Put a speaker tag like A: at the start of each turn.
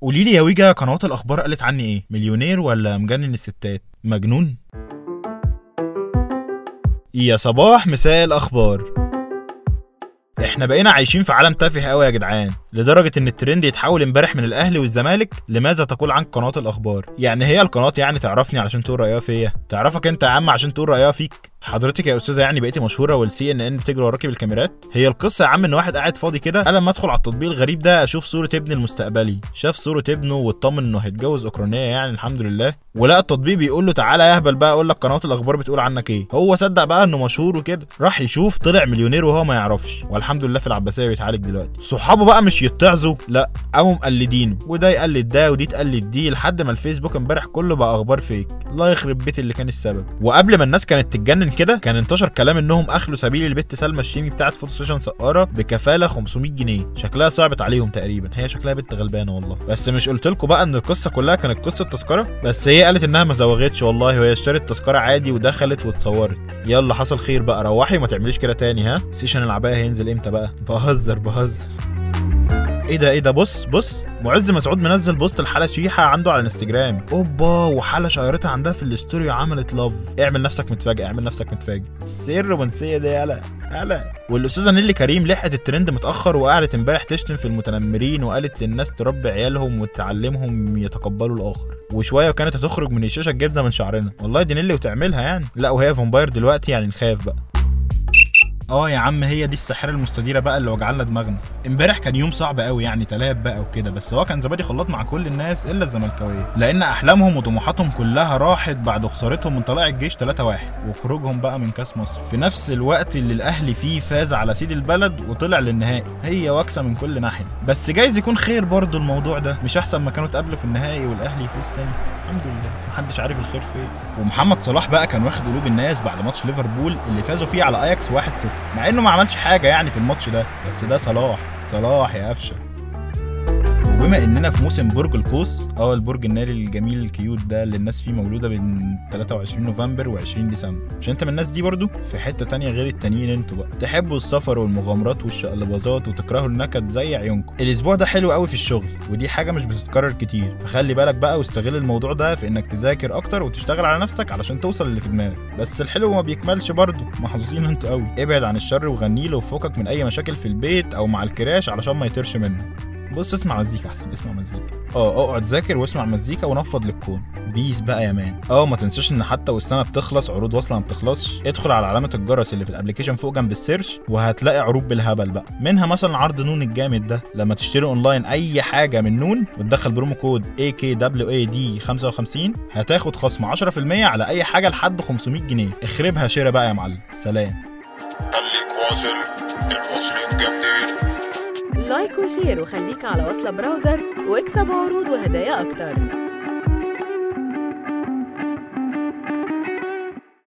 A: قولي لي يا ويجا قنوات الأخبار قالت عني إيه؟ مليونير ولا مجنن الستات؟ مجنون. يا صباح مساء الأخبار. إحنا بقينا عايشين في عالم تافه قوي يا جدعان لدرجة إن الترند يتحول امبارح من الاهلي والزمالك لماذا تقول عنك قناة الأخبار؟ يعني هي القناة يعني تعرفني علشان تقول رأيها فيا؟ تعرفك أنت يا عم عشان تقول رأيها فيك؟ حضرتك يا أستاذة يعني بقيتي مشهورة وال CNN بتجري وراكي بالكاميرات؟ هي القصة يا عم إن واحد قاعد فاضي كده قال لما أدخل على التطبيق الغريب ده أشوف صورة ابني المستقبلي. شاف صورة ابنه واطمن إنه هيتجوز أوكرانية يعني الحمد لله. ولقى التطبيق بيقول له تعالى يا أهبل بقى أقول لك قناه الأخبار بتقول عنك إيه. هو صدق بقى إنه مشهور وكده. راح يشوف طلع مليونير وهو ما يعرفش. والحمد لله في العباسية بيتعالج دلوقتي. صحابه بقى مش يتعظوا لا قاموا مقلدينه. وده يقلد ده ودي تقلد دي لحد ما الفيسبوك امبارح كله بقى أخبار فيك. الله يخرب بيت اللي كان السبب. وقبل ما الناس كانت تتجنن كده؟ كان انتشر كلام إنهم أخلوا سبيل البت سلمى الشيمي بتاعت photo session سقارة بكفالة 500 جنيه. شكلها صعبت عليهم تقريبا. هي شكلها بنت غلبانة والله. بس مش قلت لكم بقى إن القصة كلها كانت قصة تذكرة؟ بس هي قالت إنها ما زوغتش والله وهي اشترت تذكرة عادي ودخلت واتصورت. يلا حصل خير بقى. روحي وما تعمليش كده تاني ها؟ session العباية هينزل إمتى بقى؟ بهزر بهزر. إيه ده إيه ده بص بص معز مسعود منزل post لحلا شيحة عنده على الانستجرام. اوبا وحلا شيرتها عندها في ال story وعملت love اعمل نفسك متفاجئ اعمل نفسك متفاجئ. السر الرومانسيه دي يالا يالا والأستاذة نيلي كريم لحقت الترند متأخر وقعدت امبارح تشتم في المتنمرين وقالت للناس تربي عيالهم وتعلمهم يتقبلوا الآخر. وشوية وكانت هتخرج من الشاشة الجبنة من شعرنا. والله دي نيلي وتعملها يعني. لا وهي vampire دلوقتي يعني نخاف بقى. آه يا عم هي دي الساحرة المستديرة بقى اللي وجعلنا دماغنا. امبارح كان يوم صعب قوي يعني تلاب بقى وكده بس هو كان زبادي خلاط مع كل الناس إلا الزملكاوية. لأن أحلامهم وطموحاتهم كلها راحت بعد خسارتهم من طلائع الجيش 3-1 وخروجهم بقى من كاس مصر. في نفس الوقت اللي الأهلي فيه فاز على سيد البلد وطلع للنهائي. هي واكسة من كل ناحية. بس جايز يكون خير برضو الموضوع ده. مش أحسن ما كانوا اتقابلوا في النهائي والأهلي يفوز تاني. الحمد لله. محدش عارف الخير فين. ومحمد صلاح بقى كان واخد قلوب الناس بعد ماتش ليفربول اللي فازوا فيه على أياكس 1-0 مع إنه ما عملش حاجة يعني في الماتش ده بس ده صلاح صلاح يا قفشة. وبما إننا في موسم برج القوس أه البرج الناري الجميل ال cute ده اللي الناس فيه مولودة بين 23 نوفمبر و20 ديسمبر. مش أنت من الناس دي برضو؟ في حتة تانية غير التانيين أنتوا بقى. تحبوا السفر والمغامرات والشقلباظات وتكرهوا النكد زي عيونكم. الأسبوع ده حلو قوي في الشغل ودي حاجة مش بتتكرر كتير. فخلي بالك بقى واستغل الموضوع ده في إنك تذاكر أكتر وتشتغل على نفسك علشان توصل اللي في دماغك. بس الحلو ما بيكملش برضو. محظوظين أنتوا قوي. ابعد عن الشر وغني له وفكك من أي مشاكل في البيت أو مع ال crush علشان ما يطيرش منه. بص اسمع مزيكا أحسن اسمع مزيكا. آه أقعد ذاكر واسمع مزيكا ونفض للكون. peace بقى يا man. آه ما تنساش إن حتى والسنة بتخلص عروض وصلة ما بتخلصش. ادخل على علامة الجرس اللي في ال application فوق جنب ال search وهتلاقي عروض بالهبل بقى. منها مثلا عرض نون الجامد ده. لما تشتري أونلاين أي حاجة من نون وتدخل promo code AKWAD 55 هتاخد خصم 10% على أي حاجة لحد 500 جنيه. اخربها شراء بقى يا معلم. سلام.
B: خليك واصل المصريين جامدين.
C: like و share وخليك على وصلة browser واكسب عروض وهدايا أكتر.